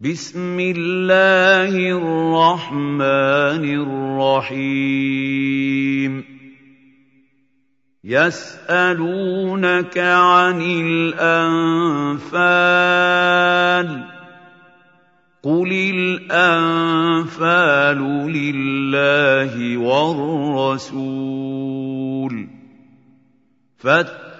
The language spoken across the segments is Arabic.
بسم الله الرحمن الرحيم. يسألونك عن الأنفال قل الأنفال لله والرسول. فاتقوا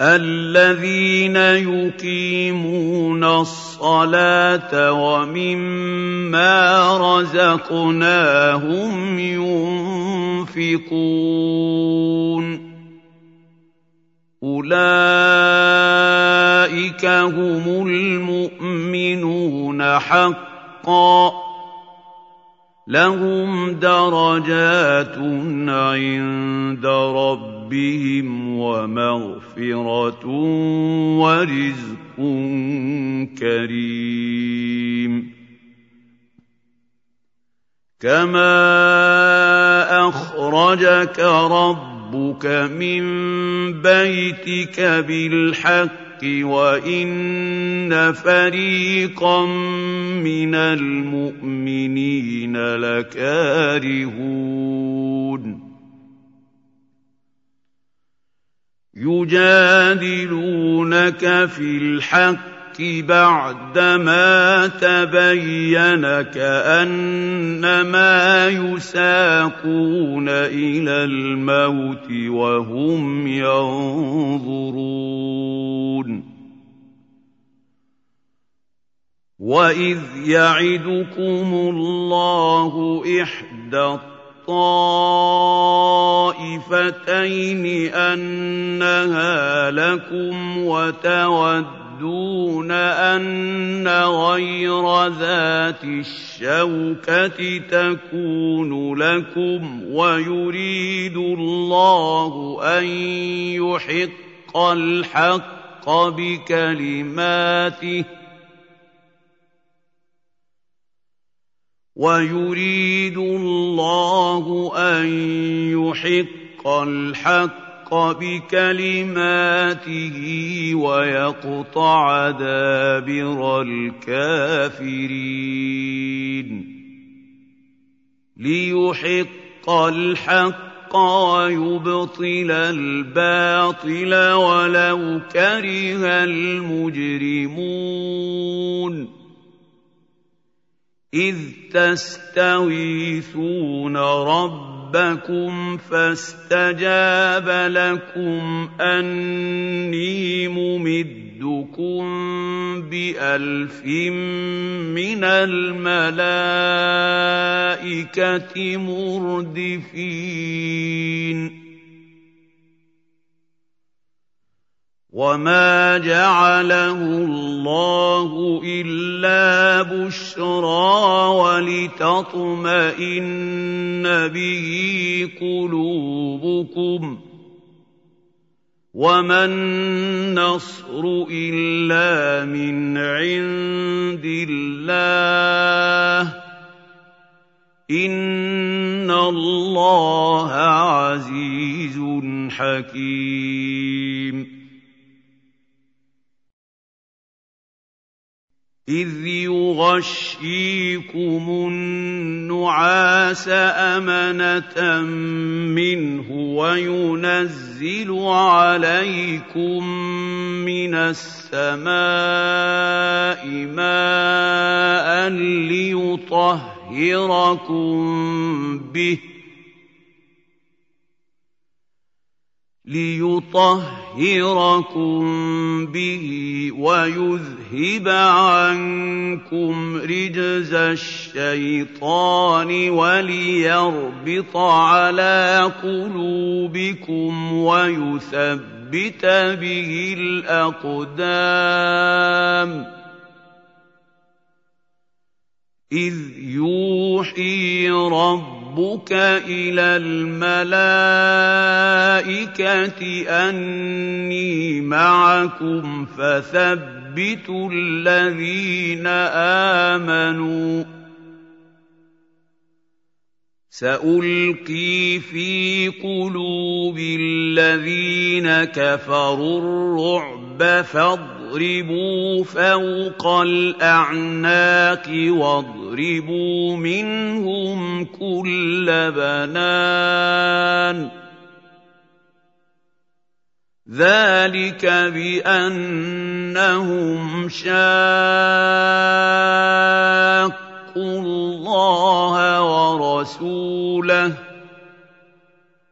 الذين يقيمون الصلاة ومما رزقناهم ينفقون. أولئك هم المؤمنون حقا. لهم درجات عند ربهم ومغفره ورزق كريم كما اخرجك ربك من بيتك بالحق وان فريقا من المؤمنين لكارهون يجادلونك في الحق بعدما تبين كأنما يساقون إلى الموت وهم ينظرون. واذ يعدكم الله احدى الطائفتين أنها لكم وتودون أن غير ذات الشوكة تكون لكم ويريد الله أن يحق الحق بكلماته ويريد الله ان يحق الحق بكلماته ويقطع دابر الكافرين ليحق الحق ويبطل الباطل ولو كره المجرمون إذ تستغيثون ربكم فاستجاب لكم أني ممدكم بألف من الملائكة مردفين. وما جعله الله الا بشرى ولتطمئن به قلوبكم وما النصر الا من عند الله ان الله عزيز حكيم إذ يغشيكم النعاس أمنة منه وينزل عليكم من السماء ماء ليطهركم به ليطهركم به ويذهب عنكم رجز الشيطان وليربط على قلوبكم ويثبت به الأقدام اذ يوحي رب ربك إلى الملائكة أني معكم فثبتوا الذين آمنوا سألقي في قلوب الذين كفروا الرعب فاضربوا فوق الأعناق واضربوا منهم كل بنان. ذلك بأنهم شاقوا اللَّهَ وَرَسُولَهُ ۚ.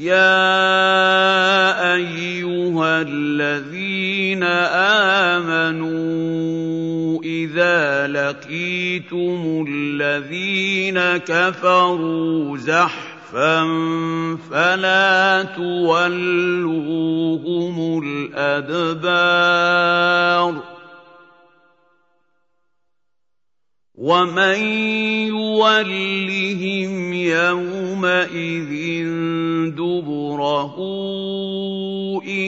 يَا أَيُّهَا الَّذِينَ آمَنُوا إِذَا لَقِيتُمُ الَّذِينَ كَفَرُوا زَحْفًا فَلَا تُوَلُّوهُمُ الْأَدْبَارَ وَمَن يُوَلِّهِمْ يَوْمَئِذٍ دُبُرَهُ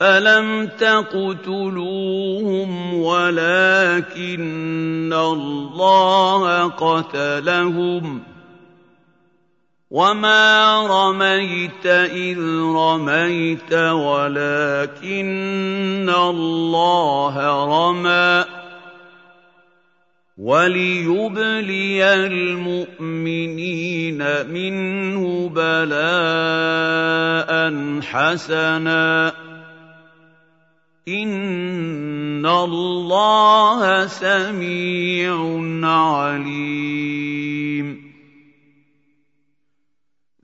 فَلَمْ تَقْتُلُوهُمْ وَلَٰكِنَّ اللَّهَ قَتَلَهُمْ ۚ وَمَا رَمَيْتَ إِذْ رَمَيْتَ وَلَٰكِنَّ اللَّهَ رَمَىٰ وَلِيُبْلِيَ الْمُؤْمِنِينَ مِنْهُ بَلَاءً حَسَنًا ۚ إِنَّ اللَّهَ سَمِيعٌ عَلِيمٌ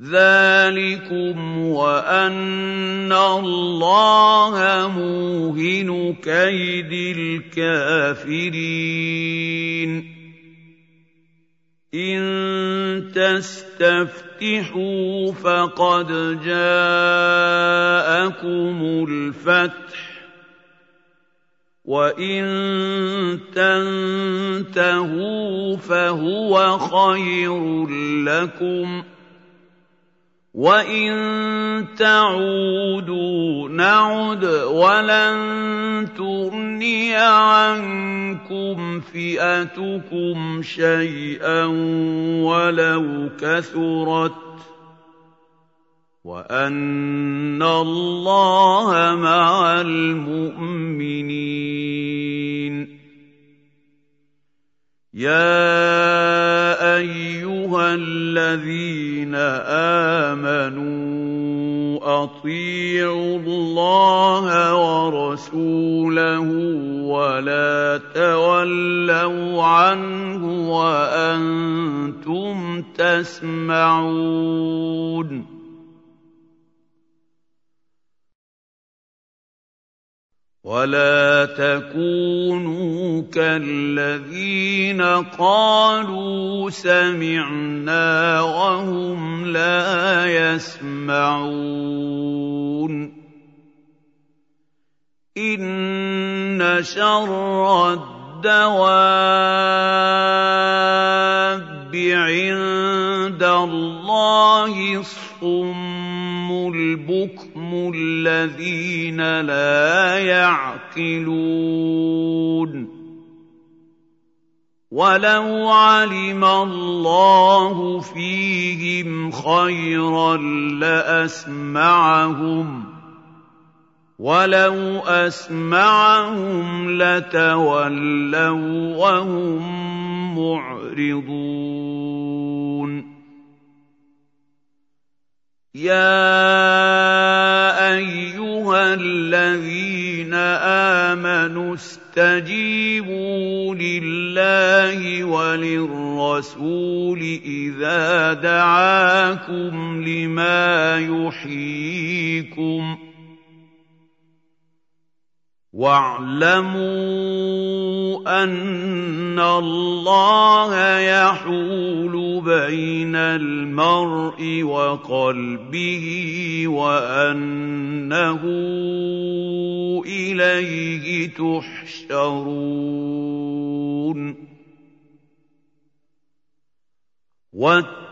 ذَٰلِكُمْ وَأَنَّ اللَّهَ مُوهِنُ كَيْدِ الْكَافِرِينَ إِن تَسْتَفْتِحُوا فَقَدْ جَاءَكُمُ الْفَتْحُ وَإِن تَنتَهُوا فَهُوَ خَيْرٌ لَّكُمْ ۖ وَإِن تَعُودُوا نَعُدْ وَلَن تُغْنِيَ عَنكُمْ فِئَتُكُمْ شَيْئًا وَلَوْ كَثُرَتْ وَأَنَّ اللَّهَ مَعَ الْمُؤْمِنِينَ يَا أَيُّهَا الَّذِينَ آمَنُوا أَطِيعُوا اللَّهَ وَرَسُولَهُ وَلَا تَوَلَّوْا عَنْهُ وَأَنتُمْ تَسْمَعُونَ ولا تكونوا كالذين قالوا سمعنا وهم لا يسمعون ان شر الدواب عند الله الصم البكم الذين لا يعقلون. ولو علم الله فيهم خيرا لاسمعهم ولو اسمعهم لتولوا وهم معرضون يا ايها الذين امنوا استجيبوا لله وللرسول اذا دعاكم لما يحييكم واعلموا أن الله يحول بين المرء وقلبه وأنه إليه تحشرون.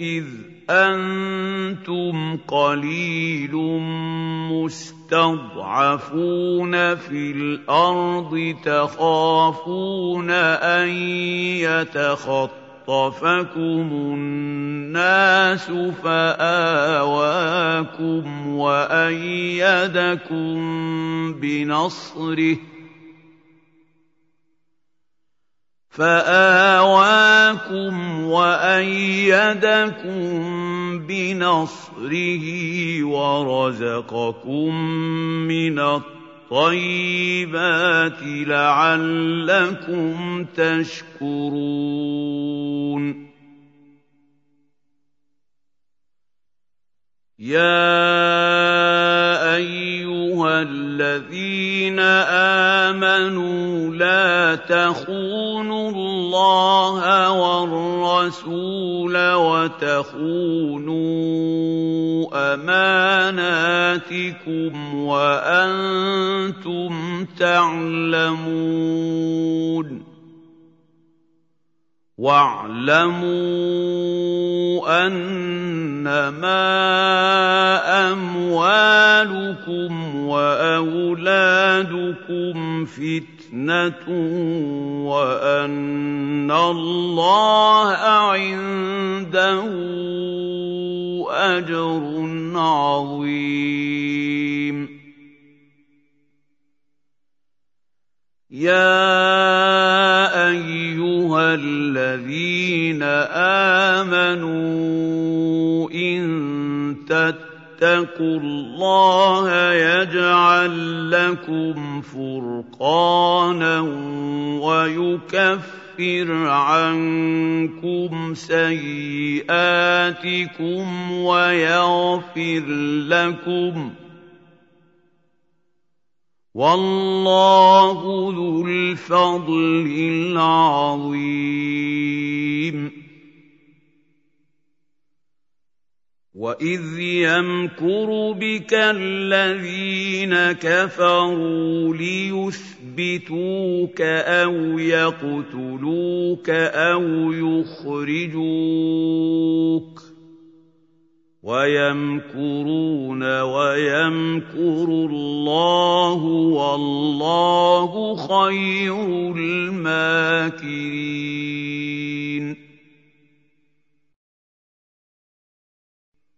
إذ أنتم قليل مستضعفون في الأرض تخافون أن يتخطفكم الناس فآواكم وأيدكم بنصره فآواكم وأيدكم بنصره ورزقكم من الطيبات لعلكم تشكرون يا ايها الذين امنوا لا تخونوا الله والرسول وتخونوا اماناتكم وأنتم تعلمون واعلموا أنما أموالكم وأولادكم فتنة وأن الله عنده أجر عظيم. يا ايها الذين امنوا ان تتقوا الله يجعل لكم فرقانا ويكفر عنكم سيئاتكم ويغفر لكم ۖ والله ذو الفضل العظيم. واذ يمكر بك الذين كفروا ليثبتوك أو يقتلوك أو يخرجوك ويمكرون ويمكر الله والله خير الماكرين.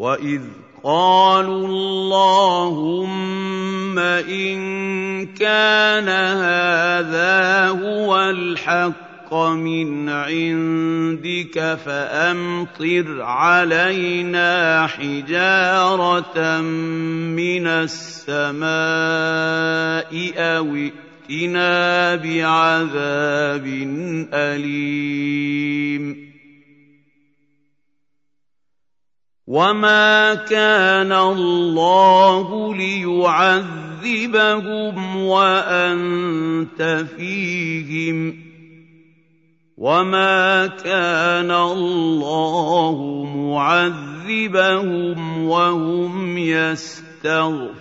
واذ قالوا اللهم ان كان هذا هو الحق من عندك فامطر علينا حجاره من السماء أو ائتنا بعذاب اليم وما كان الله ليعذبهم وانت فيهم وما كان الله معذبهم وهم يستغفرون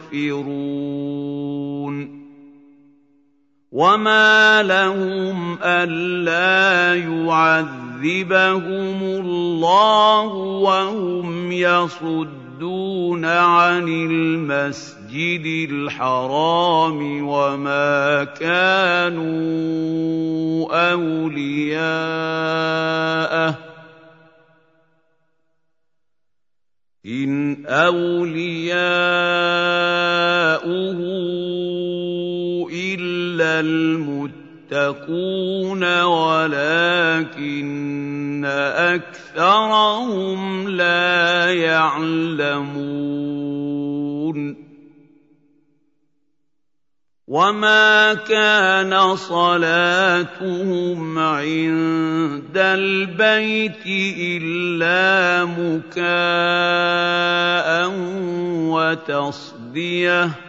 وما لهم الا يعذبهم يعذبهم الله وهم يصدون عن المسجد الحرام وما كانوا اولياءه ان اولياؤه الا المتقين يتقون ولكن أكثرهم لا يعلمون وما كان صلاتهم عند البيت إلا مكاء وتصدية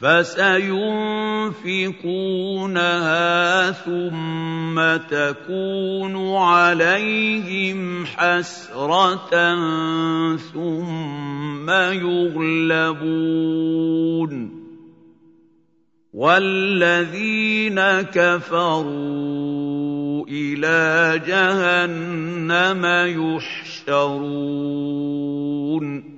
فسينفقونها ثم تكون عليهم حسرة ثم يغلبون. والذين كفروا إلى جهنم يحشرون.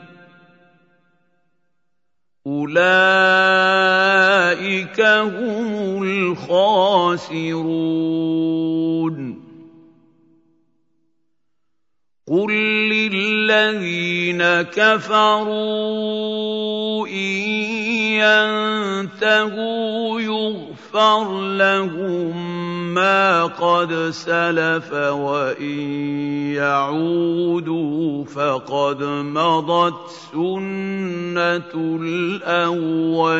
أولئك هم الخاسرون قل للذين كفروا إن ينتهوا يغفر لهم ما قد سلف وإن يعودوا فقد مضت سنة الأولين.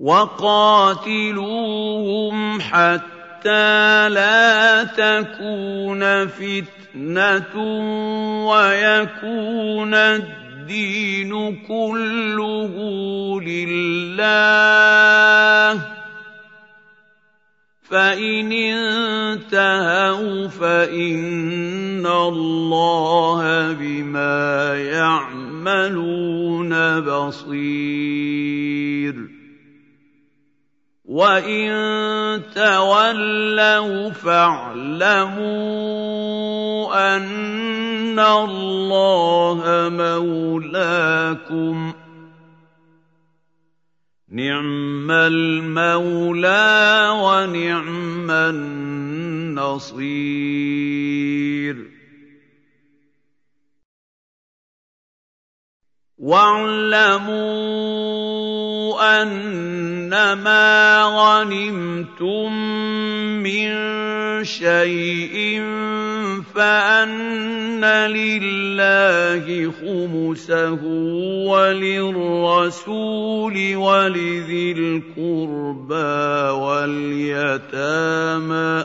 وقاتلوهم حتى لا تكون فتنة ويكون الدين الدين كله لله. فإن انتهوا فإن الله بما يعملون بصير. وإن تولوا فاعلموا أن الله مولاكم نعم المولى ونعم النصير واعلموا انما غنمتم من شيء فان لله خمسه وللرسول ولذي القربى واليتامى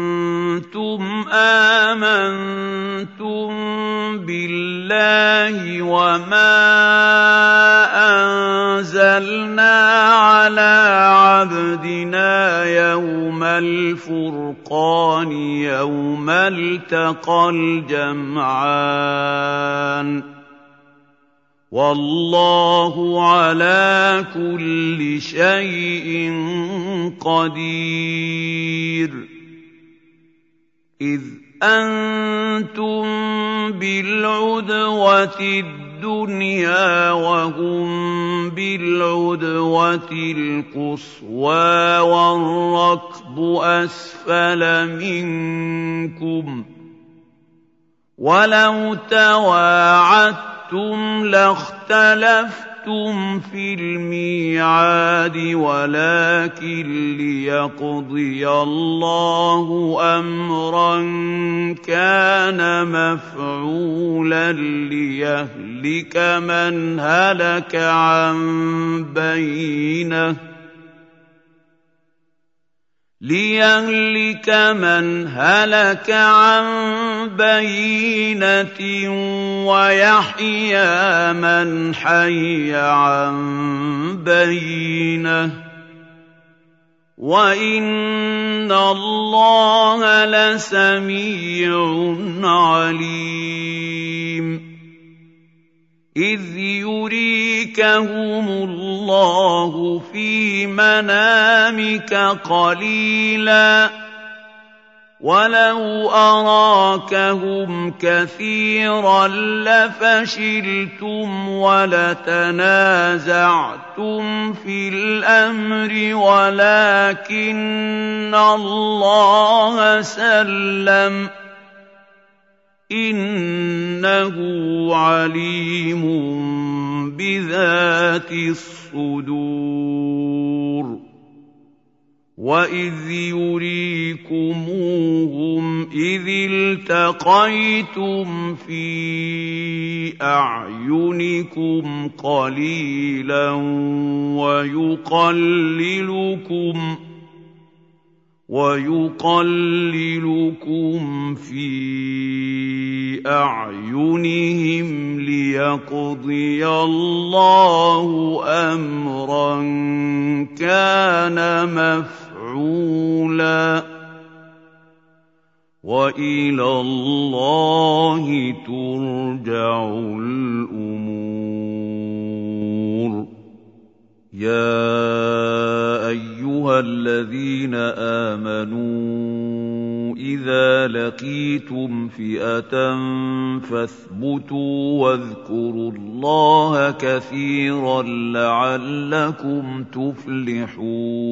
آمنتم بالله وما أنزلنا على عبدنا يوم الفرقان يوم التقى الجمعان والله على كل شيء قدير إذ أنتم بالعدوة الدنيا وهم بالعدوة القصوى والركب أسفل منكم ولو تواعدتم شئتم لاختلفتم في الميعاد ولكن ليقضي الله امرا كان مفعولا ليهلك من هلك عن بينه ليهلك من هلك عن بينه ويحيى من حي عن بينه وان الله لسميع عليم إذ يريكهم الله في منامك قليلا. ولو أراكهم كثيرا لفشلتم ولتنازعتم في الأمر ولكن الله سلم ۖ. إِنَّهُ عَلِيمٌ بِذَاتِ الصُّدُورِ. وَإِذْ يُرِيكُمُوهُمْ إِذِ الْتَقَيْتُمْ فِي أَعْيُنِكُمْ قَلِيلًا وَيُقَلِّلُكُمْ ۖ ويقللكم في أعينهم ليقضي الله أمرا كان مفعولا. وإلى الله ترجع الأمور. يا ايها الذين امنوا اذا لقيتم فئه فاثبتوا واذكروا الله كثيرا لعلكم تفلحون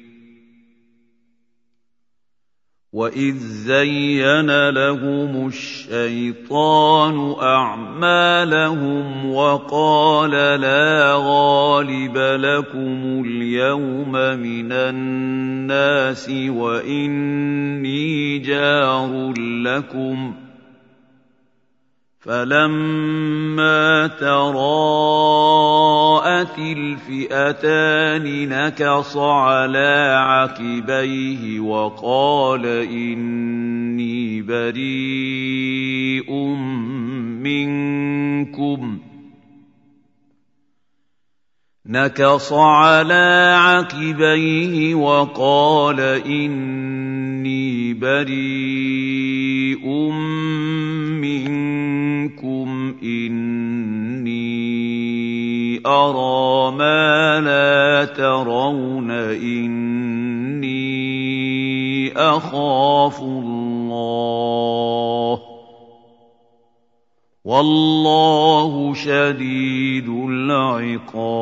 واذ زين لهم الشيطان اعمالهم وقال لا غالب لكم اليوم من الناس واني جار لكم فلما تراءت الفئتان نكص على عقبيه وقال اني بريء منكم نكص على عقبيه وقال اني بريء منكم إني أرى ما لا ترون إني أخاف الله والله شديد العقاب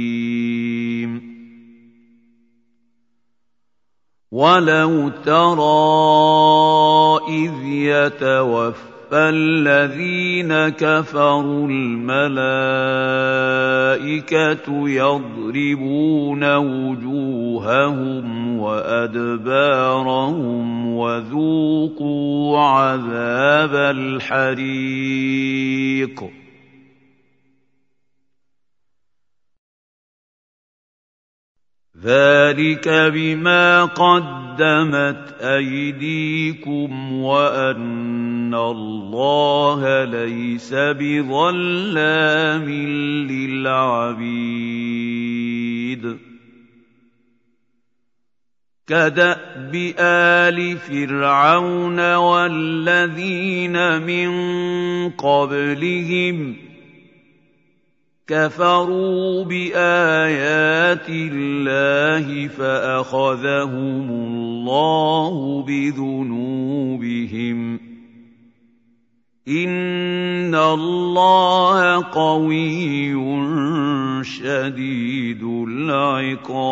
ولو ترى اذ يتوفى فالذين كفروا الملائكة يضربون وجوههم وأدبارهم وذوقوا عذاب الحريق ذلك بما قدمت ايديكم وان الله ليس بظلام للعبيد كداب ال فرعون والذين من قبلهم كفروا بآيات الله فأخذهم الله بذنوبهم. إن الله قوي شديد العقاب.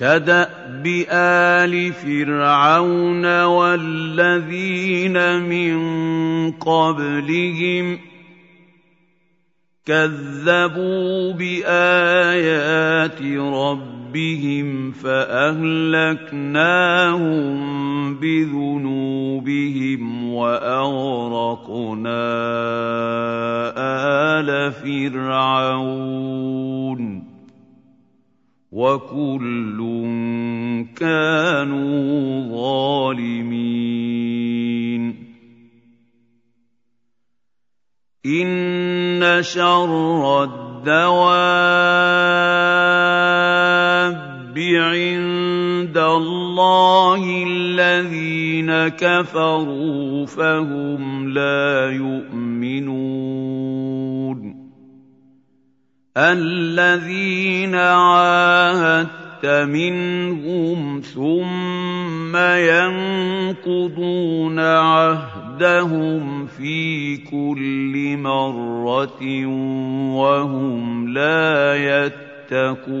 كدأب آل فرعون والذين من قبلهم كذبوا بآيات ربهم فأهلكناهم بذنوبهم وأغرقنا آل فرعون وكل كانوا ظالمين. إن شر الدواب عند الله الذين كفروا فهم لا يؤمنون. الذين عاهدت منهم ثم ينقضون عهدهم في كل مرة وهم لا يتقون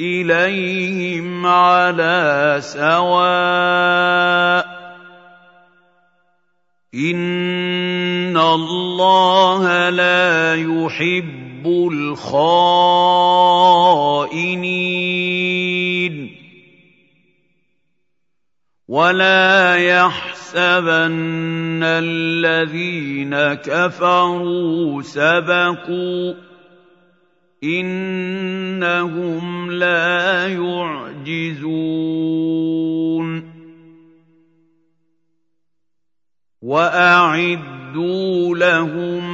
إليهم على سواء إن الله لا يحب الخائنين ولا يحسبن الذين كفروا سبقوا إنهم لا يعجزون وأعدوا لهم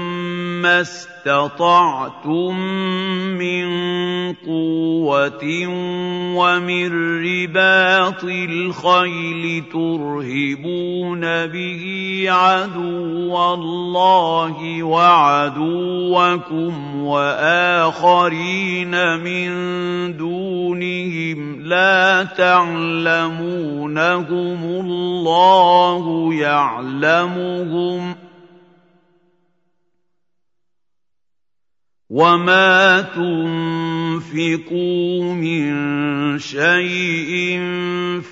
ما استطعتم من ومن رباط الخيل ترهبون به عدو الله وعدوكم وآخرين من دونهم لا تعلمونهم الله يعلمهم ۖ وما تنفقوا من شيء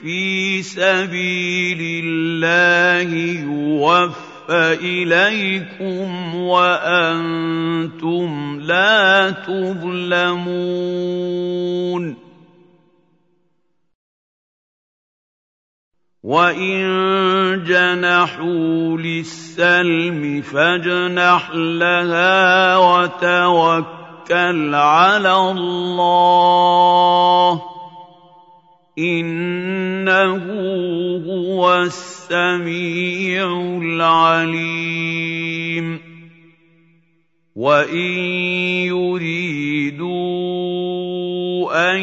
في سبيل الله يوفى اليكم وأنتم لا تظلمون وَإِن جَنَحُوا لِلسَّلْمِ فَاجْنَحْ لَهَا وَتَوَكَّلْ عَلَى اللَّهِ ۚ إِنَّهُ هُوَ السَّمِيعُ الْعَلِيمُ وَإِن يُرِيدُوا أَن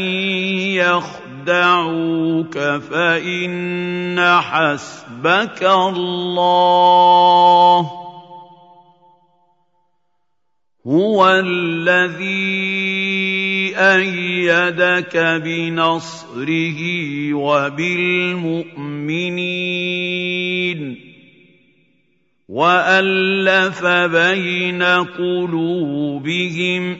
يَخْرُجُوا يخدعوك فإن حسبك الله. هو الذي أيدك بنصره وبالمؤمنين. وألف بين قلوبهم ۖ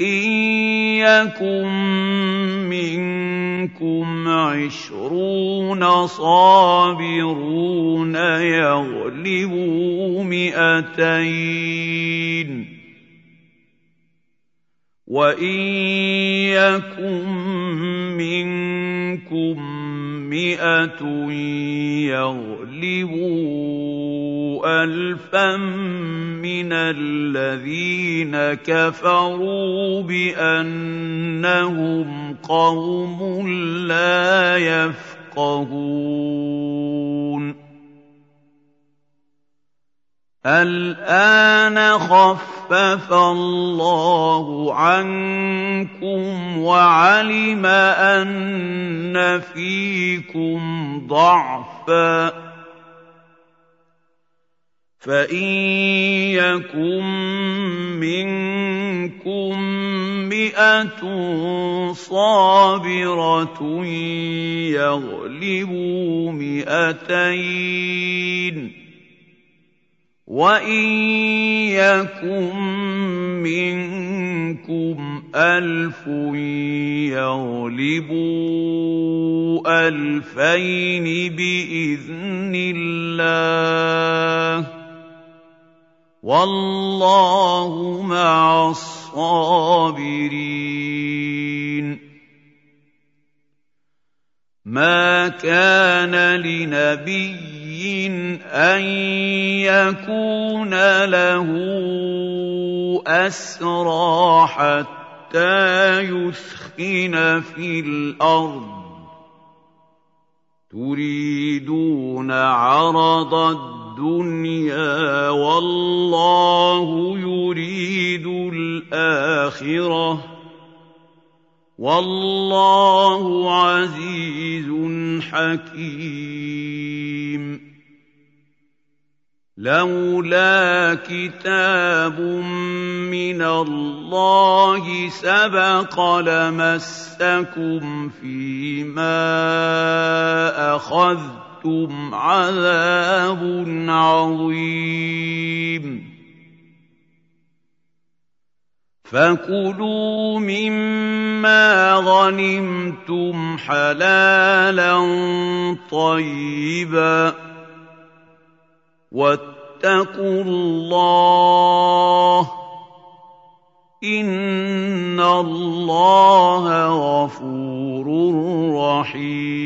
إن يكن منكم عشرون صابرون يغلبوا مئتين وإن يكن منكم مئة يغلبوا ألفا من الذين كفروا بأنهم قوم لا يفقهون. الآن خفف الله عنكم وعلم أن فيكم ضعفا. فإن يكن منكم مئة صابرة يغلبوا مئتين وَإِن يَكُن مِّنكُمْ أَلْفٌ يَغْلِبُوا أَلْفَيْنِ بِإِذْنِ اللَّهِ ۗ وَاللَّهُ مَعَ الصَّابِرِينَ. مَا كَانَ لِنَبِيٍّ أن يكون له أسرى حتى يثخن في الأرض. تريدون عرض والله يريد الآخرة. والله عزيز حكيم. لولا كتاب من الله سبق لمسكم فيما اخذتم عذاب عظيم. فكلوا مما غنمتم حلالا طيبا واتقوا الله ان الله غفور رحيم.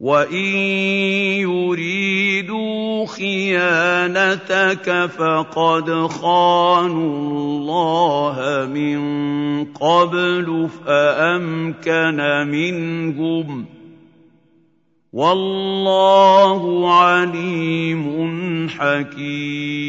وَإِن يُرِيدُوا خِيَانَتَكَ فَقَدْ خَانُوا اللَّهَ مِن قَبْلُ فَأَمْكَنَ مِنْهُمْ ۗ وَاللَّهُ عَلِيمٌ حَكِيمٌ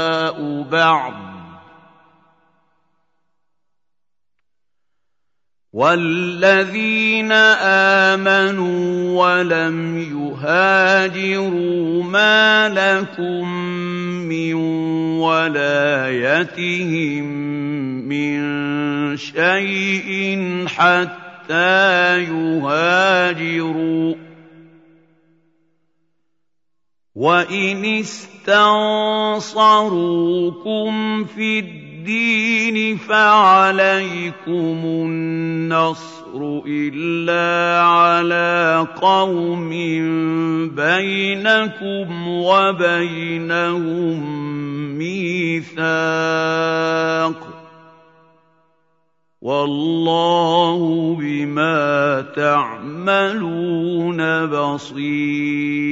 بعض. والذين آمنوا ولم يهاجروا ما لكم من ولايتهم من شيء حتى يهاجروا. وان استنصروكم في الدين فعليكم النصر إلا على قوم بينكم وبينهم ميثاق والله بما تعملون بصير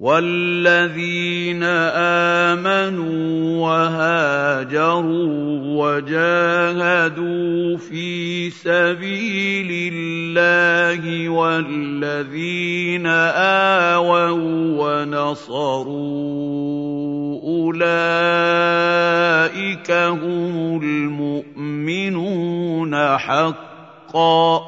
والذين امنوا وهاجروا وجاهدوا في سبيل الله والذين اووا ونصروا اولئك هم المؤمنون حقا